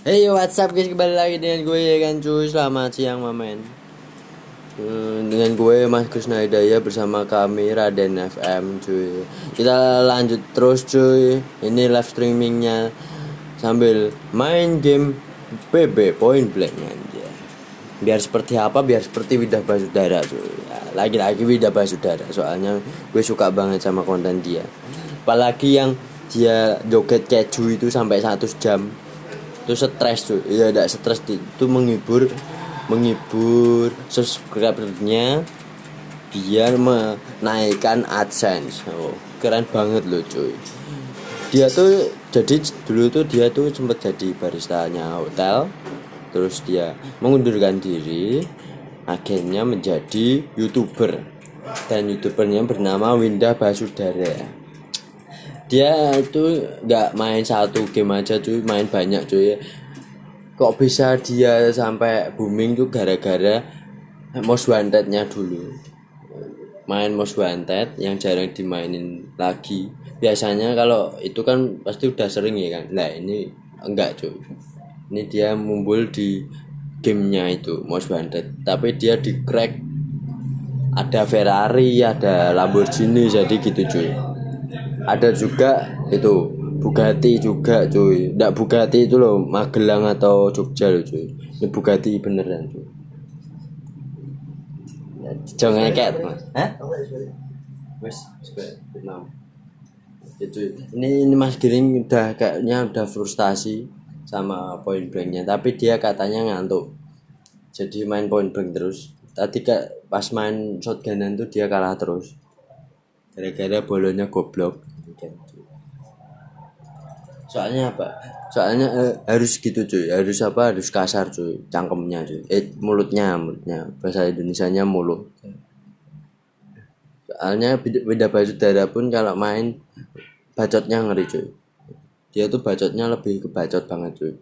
Hey what's up guys? Kembali lagi dengan gue ya kan cuy. Selamat siang mamen Hmm, Dengan gue Mas Krishna Hidayah bersama kami Raden FM cuy. Kita lanjut terus cuy. Ini live streamingnya Sambil main game PB Point Blank aja Biar seperti apa? Biar seperti Widah Basudara cuy. Ya, Lagi-lagi Widah Basudara. Soalnya gue suka banget sama konten dia. Apalagi yang dia joget keju itu sampai 100 jam itu stres tuh ya tidak stres itu menghibur menghibur subscribernya biar menaikkan adsense. Oh, keren banget loh cuy dia tuh jadi dulu tuh dia tuh sempat jadi baristanya hotel. Terus dia mengundurkan diri akhirnya menjadi youtuber. Dan youtubernya bernama Winda Basudara dia itu nggak main satu game aja cuy. Main banyak cuy. Kok bisa dia sampai booming tuh gara-gara most wantednya dulu? Main most wanted yang jarang dimainin lagi. Biasanya kalau itu kan pasti udah sering ya kan? Nah ini enggak cuy. Ini dia mumpul di gamenya itu most wanted. Tapi dia di crack. Ada Ferrari ada Lamborghini jadi gitu cuy ada juga itu Bugatti juga cuy. Ndak Bugatti itu loh Magelang atau Jogja loh cuy. Ini Bugatti beneran cuy. Ya, jangan kayak mas. Hah? wes itu ini ini Mas Giring udah kayaknya udah frustasi sama point blanknya. Tapi dia katanya ngantuk. Jadi main point blank terus. Tadi kak pas main shotgunan tuh dia kalah terus gara-gara bolonya goblok. Soalnya apa? Soalnya eh, harus gitu cuy. Harus apa? Harus kasar cuy. Cangkemnya cuy. Eh mulutnya mulutnya. Bahasa Indonesia nya mulut. Soalnya beda, beda baju darah pun kalau main bacotnya ngeri cuy. Dia tuh bacotnya lebih ke bacot banget cuy.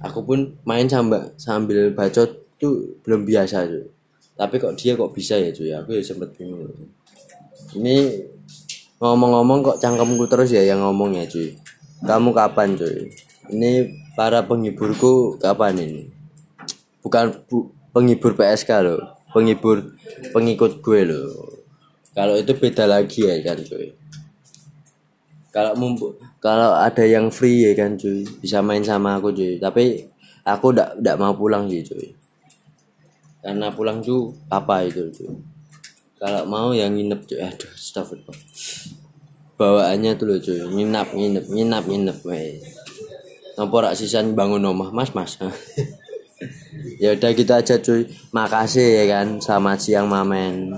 Aku pun main sambil sambil bacot tuh belum biasa cuy. Tapi kok dia kok bisa ya cuy? Aku ya sempet bingung ini ngomong-ngomong kok cangkemku terus ya yang ngomong ya cuy. Kamu kapan cuy? Ini para penghiburku kapan ini? Bukan bu, penghibur PSK loh penghibur pengikut gue loh kalau itu beda lagi ya kan cuy. Kalau mumpu kalau ada yang free ya kan cuy. Bisa main sama aku cuy. Tapi aku ndak ndak mau pulang sih cuy. Karena pulang tuh apa itu cuy kalau mau yang nginep cuy aduh astagfirullah. Bawaannya tuh loh cuy nginap nginep nginap nginep weh. Nopo rak sisan bangun rumah mas mas. Ya udah gitu aja cuy makasih ya kan. Selamat siang mamen